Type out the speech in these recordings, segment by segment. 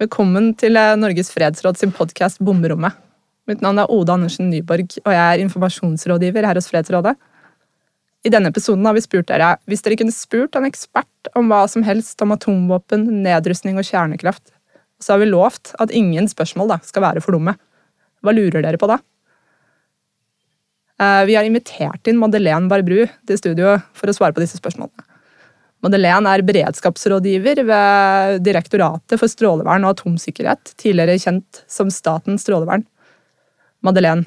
Velkommen til eh, Norges fredsråd sin podkast Bomberommet. Mitt navn er Oda Andersen Nyborg, og jeg er informasjonsrådgiver her hos Fredsrådet. I denne episoden har vi spurt dere hvis dere kunne spurt en ekspert om hva som helst om atomvåpen, nedrustning og kjernekraft, så har vi lovt at ingen spørsmål da, skal være for dumme. Hva lurer dere på da? Eh, vi har invitert inn Madeleine Barbru til studio for å svare på disse spørsmålene. Madeleine er beredskapsrådgiver ved Direktoratet for strålevern og atomsikkerhet, tidligere kjent som Statens strålevern. Madeleine,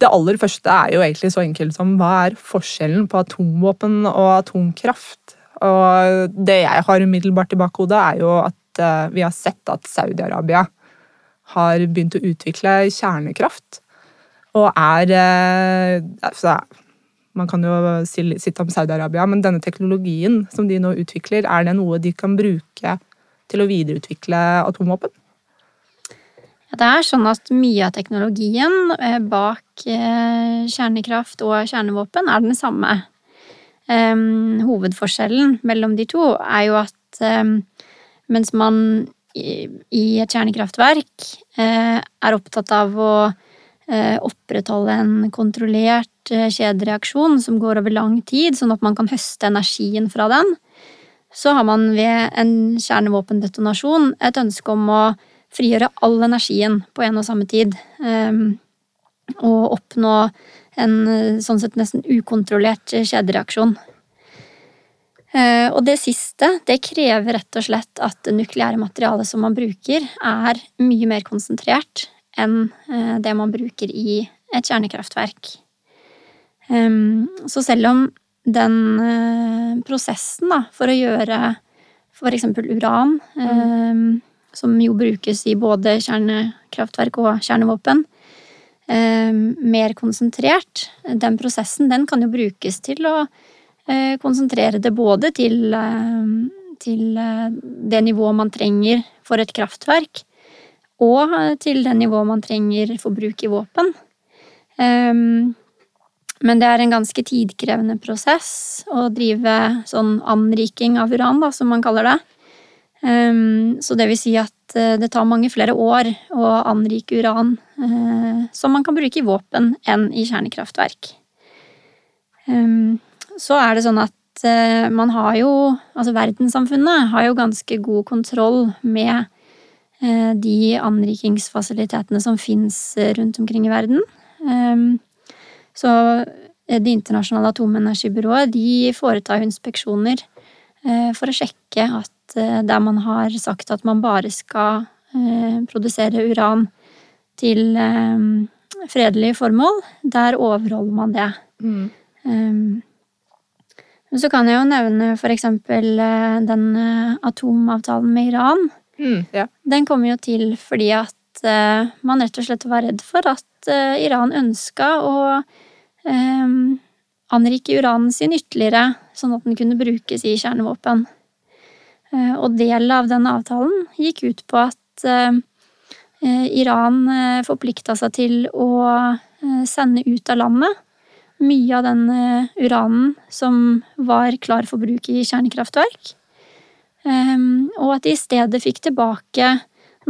det aller første er jo egentlig så enkelt som hva er forskjellen på atomvåpen og atomkraft? Og det jeg har umiddelbart i bakhodet, er jo at eh, vi har sett at Saudi-Arabia har begynt å utvikle kjernekraft. Og er eh, altså, Man kan jo si sitt om Saudi-Arabia, men denne teknologien som de nå utvikler, er det noe de kan bruke til å videreutvikle atomvåpen? Det er sånn at mye av teknologien eh, bak eh, kjernekraft og kjernevåpen er den samme. Hovedforskjellen mellom de to er jo at mens man i et kjernekraftverk er opptatt av å Eh, opprettholde en kontrollert eh, kjedereaksjon som går over lang tid, sånn at man kan høste energien fra den, så har man ved en kjernevåpendetonasjon et ønske om å frigjøre all energien på en og samme tid. Ehm, og oppnå en sånn sett nesten ukontrollert kjedereaksjon. Eh, og det siste, det krever rett og slett at det nukleære materialet som man bruker, er mye mer konsentrert enn eh, det man bruker i et kjernekraftverk. Så selv om den eh, prosessen da, for å gjøre eksempel uran, mm. som jo brukes i både kjernekraftverk og kjernevåpen, mer konsentrert, den prosessen den kan jo brukes til å eh, konsentrere det både til, til det nivået man trenger for et kraftverk, og til det nivået man trenger for bruk i våpen. Um, men det er en ganske tidkrevende prosess å drive sånn anriking av uran, da, som man kaller det. Um, så det vil si at uh, det tar mange flere år å anrike uran uh, som man kan bruke i våpen, enn i kjernekraftverk. Um, så er det sånn at uh, man har jo Altså verdenssamfunnet har jo ganske god kontroll med Eh, de anrikingsfasilitetene som fins eh, rundt omkring i verden. Ehm, så eh, Det internasjonale atomenergibyrået de foretar inspeksjoner for å sjekke at der man har sagt at man bare skal produsere uran til fredelige formål, der overholder man det. Mm. Um, så kan jeg jo nevne for eksempel den atomavtalen med Iran, Mm, ja. Den kom jo til fordi at uh, man rett og slett var redd for at uh, Iran ønska å um, anrike uranen sin ytterligere, sånn at den kunne brukes i kjernevåpen. Uh, og del av den avtalen gikk ut på at Iran uh, forplikta seg til å sende ut av landet mye av den uranen som var klar for bruk i kjernekraftverk. Ehm, og at de i stedet fikk tilbake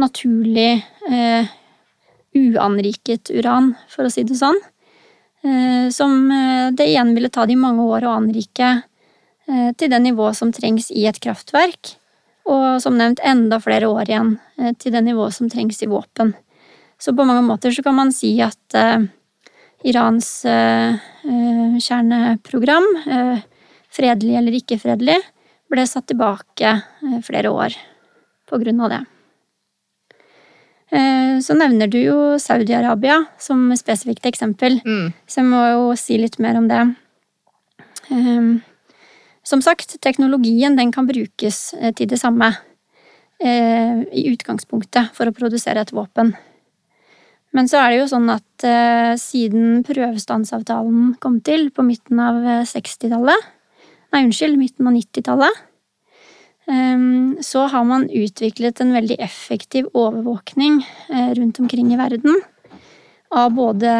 naturlig uh, uanriket uran, for å si det sånn. Uh, som uh, det igjen ville ta de mange år å anrike til det nivået som trengs i et kraftverk. Og som nevnt enda flere år igjen til det nivået som trengs i våpen. Så på mange måter så kan man si at Irans kjerneprogram, fredelig eller ikke fredelig, ble satt tilbake eh, flere år på grunn av det. Eh, så nevner du jo Saudi-Arabia som spesifikt eksempel, mm. så jeg må jo si litt mer om det. Ehm, som sagt, teknologien den kan brukes eh, til det samme i utgangspunktet for å produsere et våpen. Men så er det jo sånn at siden prøvestansavtalen kom til på midten av 60-tallet, Nei, unnskyld, midten av 90-tallet. Ehm, så har man utviklet en veldig effektiv overvåkning eh, rundt omkring i verden. Av både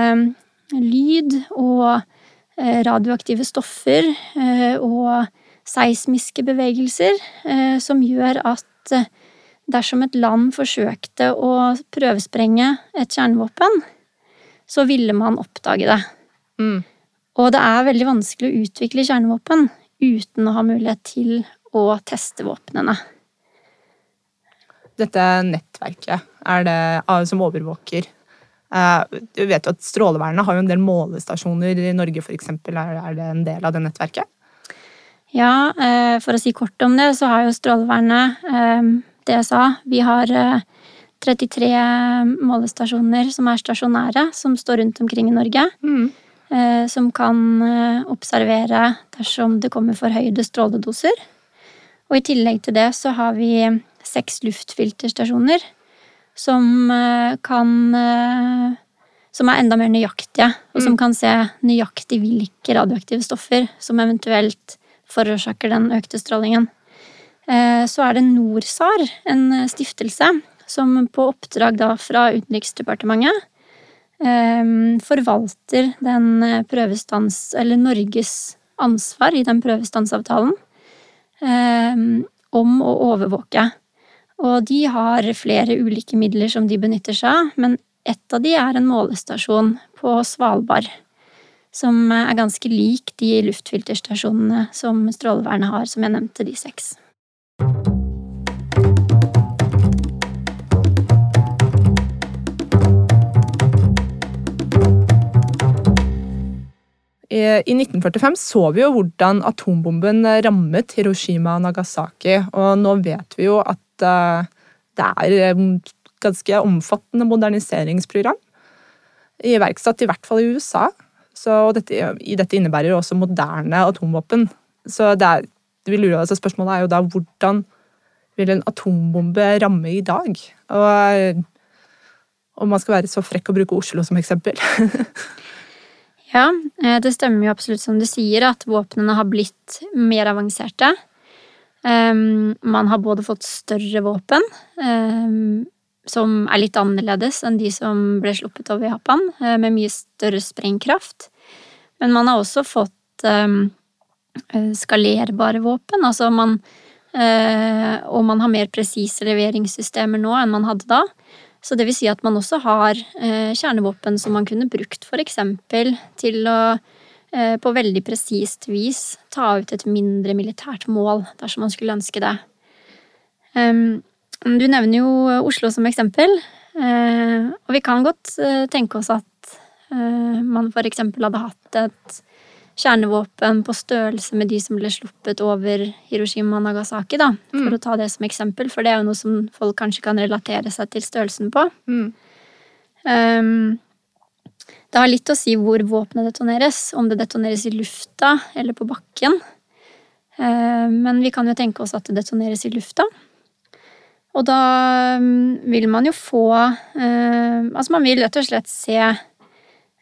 lyd og eh, radioaktive stoffer eh, og seismiske bevegelser som gjør at dersom et land forsøkte å prøvesprenge et kjernevåpen, så ville man oppdage det. Mm. Og det er veldig vanskelig å utvikle kjernevåpen uten å ha mulighet til å teste våpnene. Dette nettverket er det som overvåker eh, Du vet jo at Strålevernet har jo en del målestasjoner i Norge, f.eks. Er det en del av det nettverket? Ja, eh, for å si kort om det, så har jo Strålevernet eh, det jeg sa. Vi har 33 målestasjoner som er stasjonære, som står rundt omkring i Norge. Mm. Som kan observere dersom det kommer forhøyede stråledoser. Og i tillegg til det så har vi seks luftfilterstasjoner som kan Som er enda mer nøyaktige, og som mm. kan se nøyaktig hvilke radioaktive stoffer som eventuelt forårsaker den økte strålingen. Eh, så er det NorSAR, en stiftelse, som på oppdrag da fra Utenriksdepartementet eh, forvalter den prøvestans... Eller Norges ansvar i den prøvestansavtalen eh, om å overvåke. Og de har flere ulike midler som de benytter seg av, men ett av de er en målestasjon på Svalbard som er ganske lik de luftfilterstasjonene som Strålevernet har, som jeg nevnte, de seks. I 1945 så vi jo hvordan atombomben rammet Hiroshima og Nagasaki, og nå vet vi jo at eh, det er et ganske omfattende moderniseringsprogram. Iverksatt i hvert fall i USA. Så dette, dette innebærer også moderne atomvåpen. Så det, er, vi lurer, altså spørsmålet er jo da hvordan vil en atombombe ramme i dag? Og om man skal være så frekk å bruke Oslo som eksempel. ja, eh, det stemmer jo absolutt som du sier, at våpnene har blitt mer avanserte. Um, man har både fått større våpen, um, som er litt annerledes enn de som ble sluppet over Japan, uh, med mye større sprengkraft. Men man har også fått um, skalerbare våpen. Altså man Og man har mer presise leveringssystemer nå enn man hadde da. Så det vil si at man også har eh, kjernevåpen som man kunne brukt eksempel til å eh, på veldig presist vis ta ut et mindre militært mål dersom man skulle ønske det. Um, du nevner jo Oslo som eksempel, og vi kan godt tenke oss at Eh, man eksempel hadde hatt et kjernevåpen på størrelse med de som ble sluppet over Hiroshima og Nagasaki, da, for mm. å ta det som eksempel, for det er jo noe som folk kanskje kan relatere seg til størrelsen på. Mm. Um, det har litt å si hvor våpenet detoneres, om det detoneres i lufta eller på bakken. Uh, men vi kan jo tenke oss at det detoneres i lufta. Og da um, vil man jo få uh, Altså, man vil rett og slett se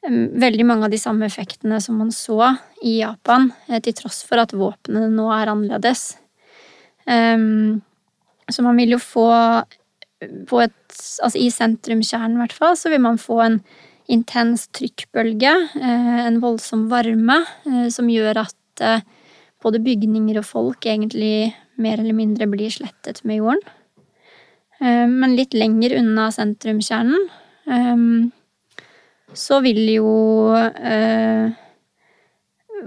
veldig mange av de samme effektene som man så i Japan, eh, til tross for at våpnene nå er annerledes. Så man vil jo få på et Altså i sentrumskjernen, i hvert fall, så vil man få en intens trykkbølge, eh, en voldsom varme, eh, som gjør at både bygninger og folk egentlig mer eller mindre blir slettet med jorden. Men litt lenger unna sentrumskjernen så vil jo eh,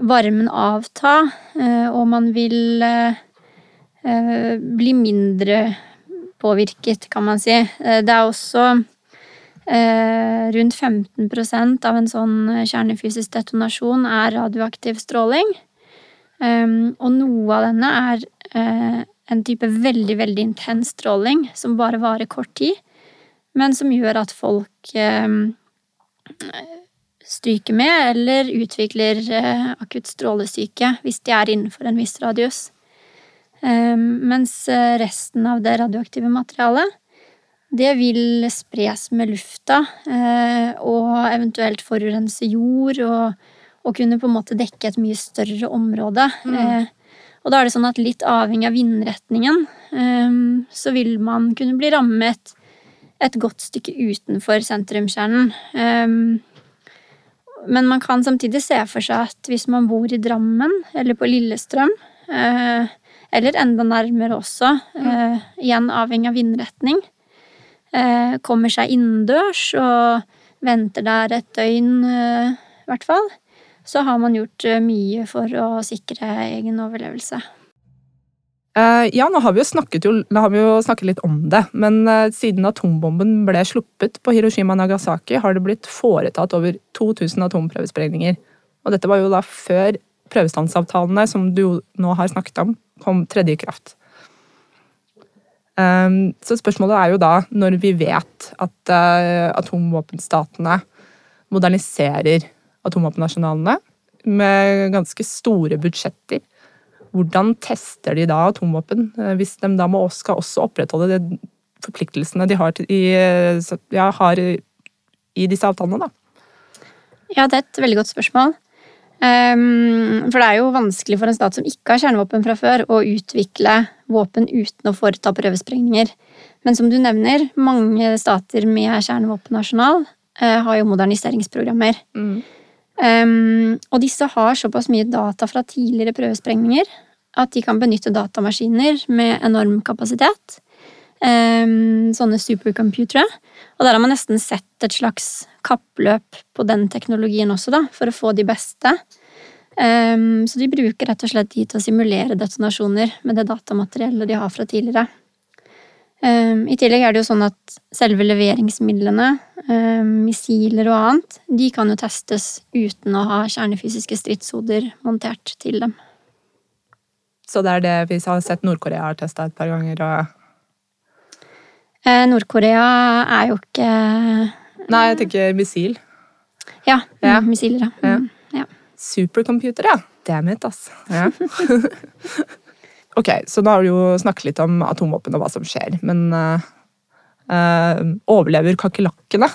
varmen avta, eh, og man vil eh, eh bli mindre påvirket, kan man si. Eh, det er også eh, rundt 15% av en sånn kjernefysisk detonasjon er radioaktiv stråling. og noe av denne er en type veldig, veldig intens stråling som bare varer kort tid, men som gjør at folk stryker med, eller utvikler eh, akutt strålesyke hvis de er innenfor en viss radius. Ehm, mens eh, resten av det radioaktive materialet, det vil spres med lufta eh, og eventuelt forurense jord og, og kunne på en måte dekke et mye større område. Mm. Og da er det sånn at litt avhengig av vindretningen, så vil man kunne bli rammet et godt stykke utenfor sentrumskjernen. Um, men man kan samtidig se for seg at hvis man bor i Drammen eller på Lillestrøm, uh, eller enda nærmere også, eh, igjen avhengig av vindretning, eh, kommer seg innendørs og venter der et døgn, eh, i hvert fall, så har man gjort eh, mye for å sikre egen overlevelse. Eh, ja, nå har jo jo, nå har vi jo snakket litt om det, men eh, siden atombomben ble sluppet på Hiroshima og Nagasaki, har det blitt foretatt over 2000 atomprøvesprengninger. Og dette var jo da før prøvestansavtalene, som du nå har snakket om, kom tredje i kraft. Um, så spørsmålet er jo da, når vi vet at uh, atomvåpenstatene moderniserer atomvåpennasjonalene med ganske store budsjetter, hvordan tester de da atomvåpen uh, hvis de da må, skal også opprettholde de forpliktelsene de har, i, ja, har i disse avtalene? da? Ja, det er et veldig godt spørsmål. Um, for det er jo vanskelig for en stat som ikke har kjernevåpen fra før, å utvikle våpen uten å foreta prøvesprengninger. Men som du nevner, mange stater med kjernevåpennasjonal uh, har jo moderniseringsprogrammer. Mm. Um, og disse har såpass mye data fra tidligere prøvesprengninger at de kan benytte datamaskiner med enorm kapasitet. Um, sånne supercomputere. Og der har man nesten sett et slags kappløp på den teknologien også, da, for å få de beste. Um, så de bruker rett og slett de til å simulere detonasjoner med det datamateriellet de har fra tidligere. Um, I tillegg er det jo sånn at selve leveringsmidlene, missiler og annet, de kan jo testes uten å ha kjernefysiske stridshoder montert til dem. Så det er det vi har sett Nord-Korea har testa et par ganger? og... Eh, Nord-Korea er jo ikke Nei, jeg tenker missil. Ja, ja. Mm, missiler, ja. ja. ja. Supercomputer, ja. Damn it, ass. Ja. ok, så nå har du jo snakket litt om atomvåpen og hva som skjer, men uh, uh, overlever kakerlakkene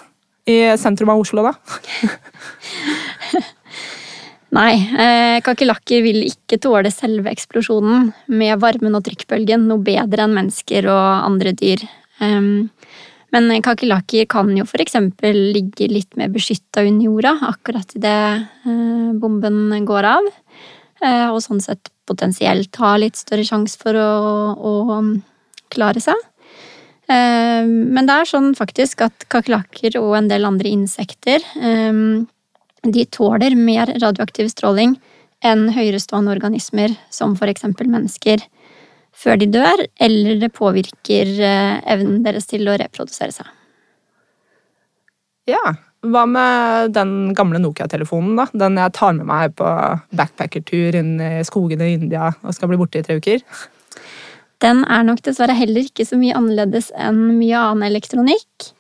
i sentrum av Oslo, da? Nei, eh, kakerlakker vil ikke tåle selve eksplosjonen med varmen og trykkbølgen noe bedre enn mennesker og andre dyr. Um, men kakerlakker kan jo f.eks. ligge litt mer beskytta under jorda akkurat idet eh, bomben går av. Eh, og sånn sett potensielt ha litt større sjanse for å, å klare seg. Eh, men det er sånn faktisk at kakerlakker og en del andre insekter de tåler mer radioaktiv stråling enn høyerestående organismer som for eksempel mennesker før de dør, eller det påvirker eh, evnen deres til å reprodusere seg. Ja. Hva med den gamle Nokia-telefonen, da? Den jeg tar med meg på backpackertur inn i skogene i India og skal bli borte i tre uker? Den er nok dessverre heller ikke så mye annerledes enn mye annen elektronikk.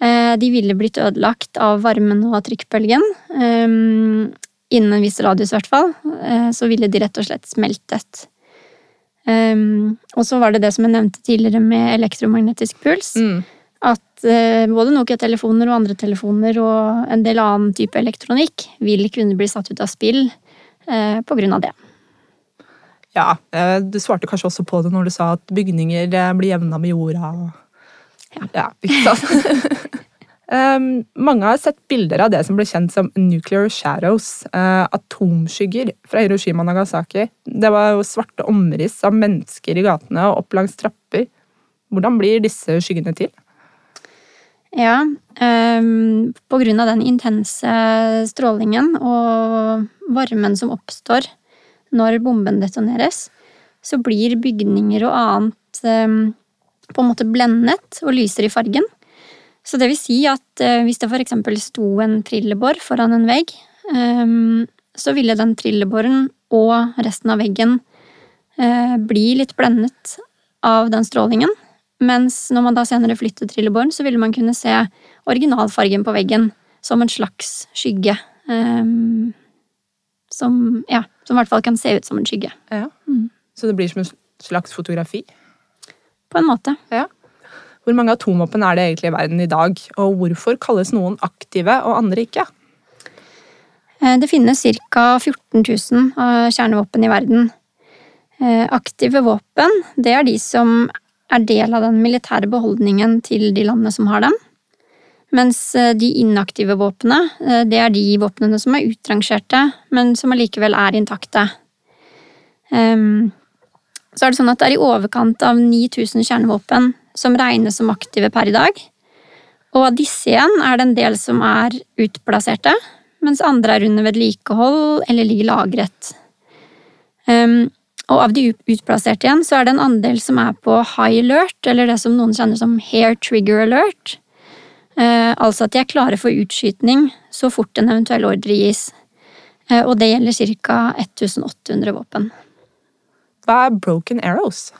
Eh, de ville blitt ødelagt av varmen og trykkbølgen. Eh, innen en viss radius, i hvert fall. Så ville de rett og slett smeltet. Um, og så var det det som jeg nevnte tidligere med elektromagnetisk puls. Mm. At uh, både Nokia-telefoner og andre telefoner og en del annen type elektronikk vil kunne bli satt ut av spill på grunn av det. Ja, du svarte kanskje også på det når du sa at bygninger blir jevna med jorda. Ja. ja? Um, mange har sett bilder av det som ble kjent som nuclear shadows, uh, atomskygger fra Hiroshima og Nagasaki. Det var jo svarte omriss av mennesker i gatene og opp langs trapper. Hvordan blir disse skyggene til? Ja, um, på grunn av den intense strålingen og varmen som oppstår når bomben detoneres, så blir bygninger og annet um, på en måte blendet og lyser i fargen. Så det vil si at eh, hvis det f.eks. sto en trillebår foran en vegg, ehm, så ville den trillebåren og resten av veggen eh, bli litt blendet av den strålingen. Mens når man da senere flyttet trillebåren, så ville man kunne se originalfargen på veggen som en slags skygge. Um, som, ja, som i hvert fall kan se ut som en skygge. Ja. Mm. Så det blir som en slags fotografi? På en måte. Ja. Hvor mange atomvåpen er det egentlig i verden i dag, og hvorfor kalles noen aktive og andre ikke? Eh, det finnes ca. 14 000 kjernevåpen i verden. Eh, aktive våpen det er de som er del av den militære beholdningen til de landene som har dem. Mens eh, de inaktive våpnene, det er de våpnene som er utrangerte, men som allikevel er intakte. Ehm, så er det sånn at det er i overkant av 9000 kjernevåpen som regnes som aktive per i dag. Og av disse igjen er det en del som er utplasserte, mens andre er under vedlikehold eller ligger lagret. Um, og av de utplasserte igjen, så er det en andel som er på high alert, eller det som noen kjenner som hair trigger alert. Uh, altså at de er klare for utskytning så fort en eventuell ordre gis. Uh, og det gjelder ca. 1800 våpen. Hva er broken arrows?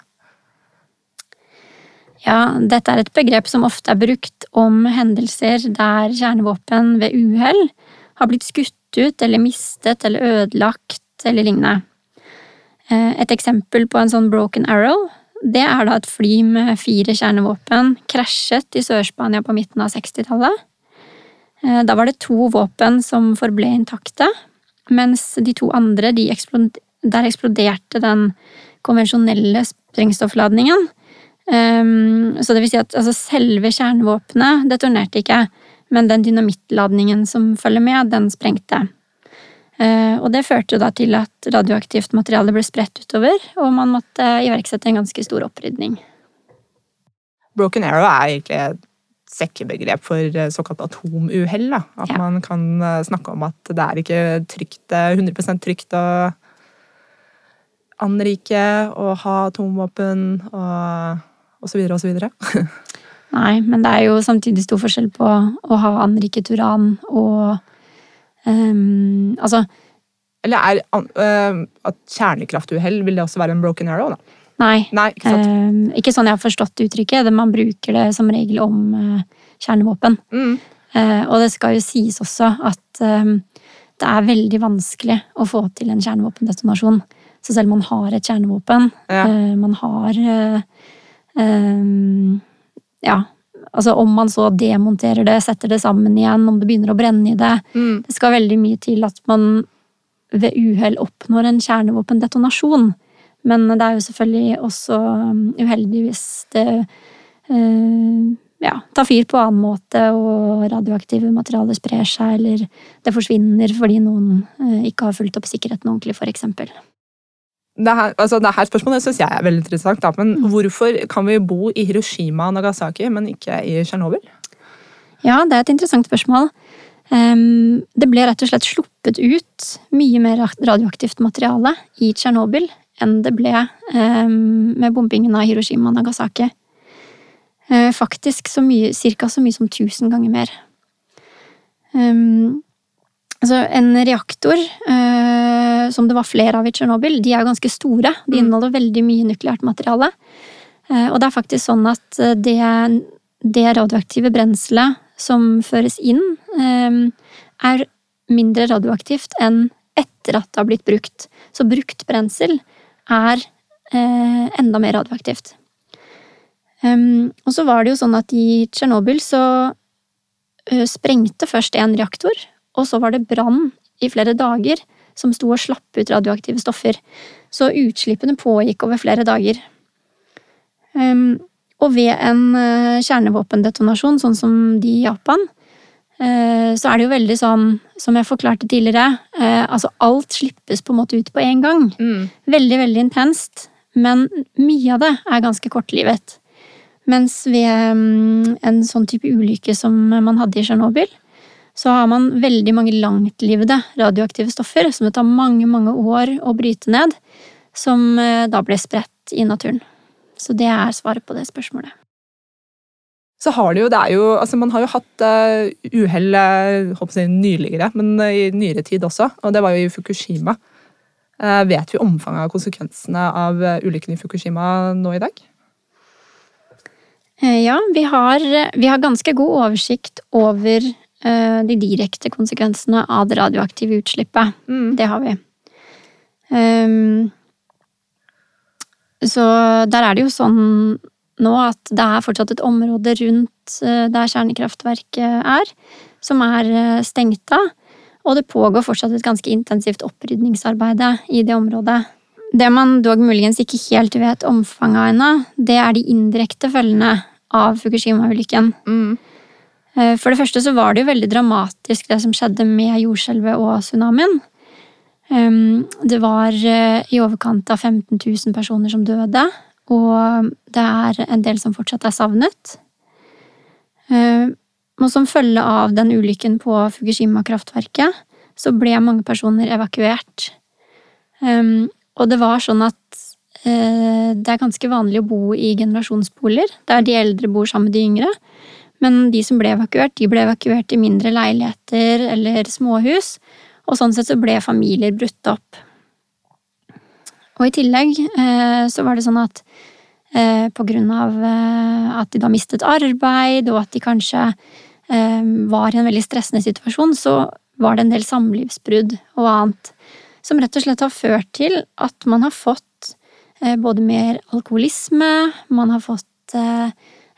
Ja, dette er et begrep som ofte er brukt om hendelser der kjernevåpen ved uhell har blitt skutt ut eller mistet eller ødelagt eller lignende. Eh, et eksempel på en sånn broken arrow det er da et fly med fire kjernevåpen krasjet i Sør-Spania på midten av 60-tallet. Eh, da var det to våpen som forble intakte, mens de to andre de der eksploderte den konvensjonelle sprengstoffladningen. Um, så det vil si at altså, selve kjernevåpenet detonerte ikke, men den dynamittladningen som følger med, den sprengte. Uh, og det førte da til at radioaktivt materiale ble spredt utover, og man måtte iverksette en ganske stor opprydning. Broken arrow er egentlig et sekkebegrep for eh, såkalt atomuhell. At ja. man kan eh, snakke om at det er ikke trygt, 100 trygt å anrike og ha atomvåpen og så videre og så videre? Nei, men det er jo samtidig stor forskjell på å ha anriket uran og um, Altså Eller er uh, at kjernekraftuhell, vil det også være en broken arrow, da? Nei. Nei ikke, um, ikke, sånn jeg har forstått uttrykket. Man bruker det som regel om uh, kjernevåpen. Mm. Uh, og det skal jo sies også at um, det er veldig vanskelig å få til en kjernevåpendetonasjon. Så selv om man har et kjernevåpen, ja. man har Um, ja, altså om man så demonterer det, setter det sammen igjen, om det begynner å brenne i det. Mm. Det skal veldig mye til at man ved uhell oppnår en kjernevåpendetonasjon. Men det er jo selvfølgelig også uheldig hvis det ja, tar fyr på annen måte, og radioaktive materialer sprer seg, eller det forsvinner fordi noen ikke har fulgt opp sikkerheten ordentlig, for eksempel det her, altså det her spørsmålet syns jeg er veldig interessant. Da. Men mm. hvorfor kan vi bo i Hiroshima og Nagasaki, men ikke i Tsjernobyl? Ja, det er et interessant spørsmål. Um, det ble rett og slett sluppet ut mye mer radioaktivt materiale i Tsjernobyl enn det ble um, med bombingen av Hiroshima og Nagasaki. Uh, faktisk så mye, cirka så mye som tusen ganger mer. Um, altså, en reaktor eh, som det var flere av i Tsjernobyl, de er jo ganske store. De mm. inneholder veldig mye nukleært materiale. Eh, og det er faktisk sånn at eh, det, det radioaktive brenselet som føres inn, eh, er mindre radioaktivt enn etter at det har blitt brukt. Så brukt brensel er enda mer radioaktivt. Og så var det jo sånn at i Tsjernobyl så sprengte først en reaktor, og så var det brann i flere dager som sto og slapp ut radioaktive stoffer. Så utslippene pågikk over flere dager. Um, og ved en uh, kjernevåpendetonasjon, sånn som de i Japan, uh, så er det jo veldig sånn, som jeg forklarte tidligere, uh, altså alt slippes på en måte ut på en gang. Mm. Veldig, veldig intenst. Men mye av det er ganske kortlivet. Mens ved um, en sånn type ulykke som man hadde i Tsjernobyl, så har man veldig mange langtlivede radioaktive stoffer som det tar mange, mange år å bryte ned, som eh, da ble spredt i naturen. Så det er svaret på det spørsmålet. Så har det jo, det er jo, altså Man har jo hatt uh, uhell uh, si, nyligere, men i nyere tid også, og det var jo i Fukushima. Uh, vet vi omfanget av konsekvensene av ulykken i Fukushima nå i dag? Ja, vi har, vi har ganske god oversikt over Eh, de direkte konsekvensene av det radioaktive utslippet. Mm. Det har vi. Um, så der er det jo sånn nå at det er fortsatt et område rundt eh, der kjernekraftverket er, som er eh, stengt av. Og det pågår fortsatt et ganske intensivt opprydningsarbeid i det området. Det man dog muligens ikke helt vet omfanget av ennå, det er de indirekte følgene av Fukushima-ulykken. Mm. Eh, for det første så var det jo veldig dramatisk det som skjedde med jordskjelvet og tsunamien. Det var uh, i overkant av 15 000 personer som døde, og det er en del som fortsatt er savnet. Uh, og som følge av den ulykken på Fukushima-kraftverket, så ble mange personer evakuert. Og det var sånn at det er ganske vanlig å bo i generasjonsboliger, der de eldre bor sammen med de yngre. Men de som ble evakuert, de ble evakuert i mindre leiligheter eller småhus. Og sånn sett så ble familier brutt opp. Og i tillegg eh, så var det sånn at eh, på grunn av eh, at de da mistet arbeid, og at de kanskje var i en veldig stressende situasjon, så var det en del samlivsbrudd og annet som rett og slett har ført til at man har fått både mer alkoholisme, man har fått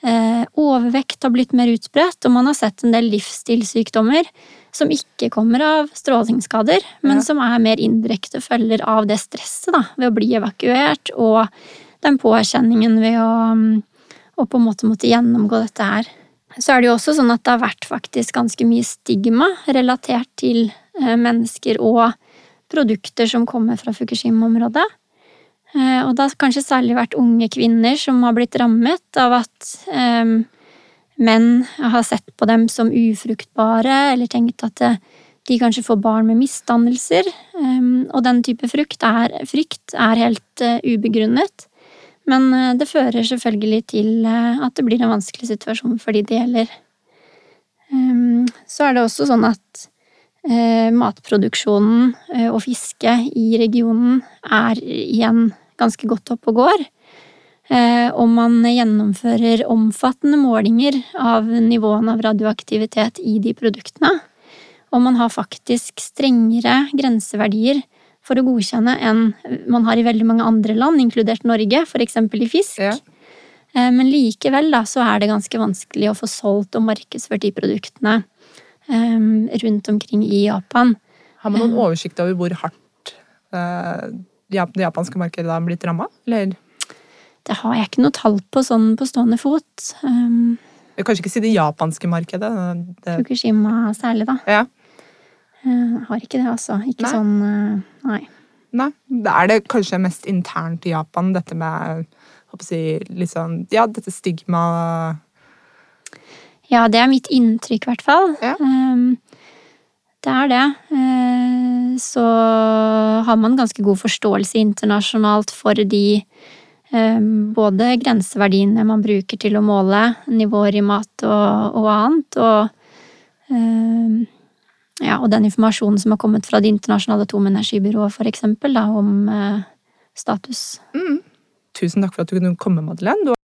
overvekt har blitt mer utbredt, og man har sett en del livsstilssykdommer som ikke kommer av strålingsskader, men ja. som er mer indirekte følger av det stresset da, ved å bli evakuert, og den påkjenningen ved å, mm, å på en måte måtte gjennomgå dette her. Så er det jo også sånn at det har vært faktisk ganske mye stigma relatert til eh, mennesker og produkter som kommer fra Fukushima-området. Eh, og det har kanskje særlig vært unge kvinner som har blitt rammet av at um, menn har sett på dem som ufruktbare, eller tenkt at eh, de kanskje får barn med misdannelser. Um, og den type er, frykt er helt uh, ubegrunnet. Men uh, det fører selvfølgelig til uh, at det blir en vanskelig situasjon for de det gjelder. Um, så er det også sånn at matproduksjonen og fisket i regionen er igjen ganske godt opp og går. Eh, og man gjennomfører omfattende målinger av nivåen av radioaktivitet i de produktene. Og man har faktisk strengere grenseverdier for å godkjenne enn man har i veldig mange andre land, inkludert Norge, f.eks. i fisk. Ja. Eh, men likevel da, så er det ganske vanskelig å få solgt og markedsført de produktene um, rundt omkring i Japan. Har man noen oversikt over hvor hardt det japanske markedet da blitt ramma, eller? Det har jeg ikke noe tall på sånn på stående fot. Um, jeg kan ikke si det japanske markedet. Det... Fukushima særlig, da. Ja. Uh, har ikke det, altså. Ikke nei. sånn uh, Nei. Nei. Da er det kanskje mest internt i Japan, dette med håper si, litt sånn Ja, dette stigma Ja, det er mitt inntrykk, i hvert fall. Ja. Um, det er det. Eh, så har man ganske god forståelse internasjonalt for de eh, både grenseverdiene man bruker til å måle nivåer i mat og, og annet, og, eh, ja, og den informasjonen som har kommet fra Det internasjonale atomenergibyrået, eksempel, om status. Mm. Tusen takk for at du kunne komme, Madeleine.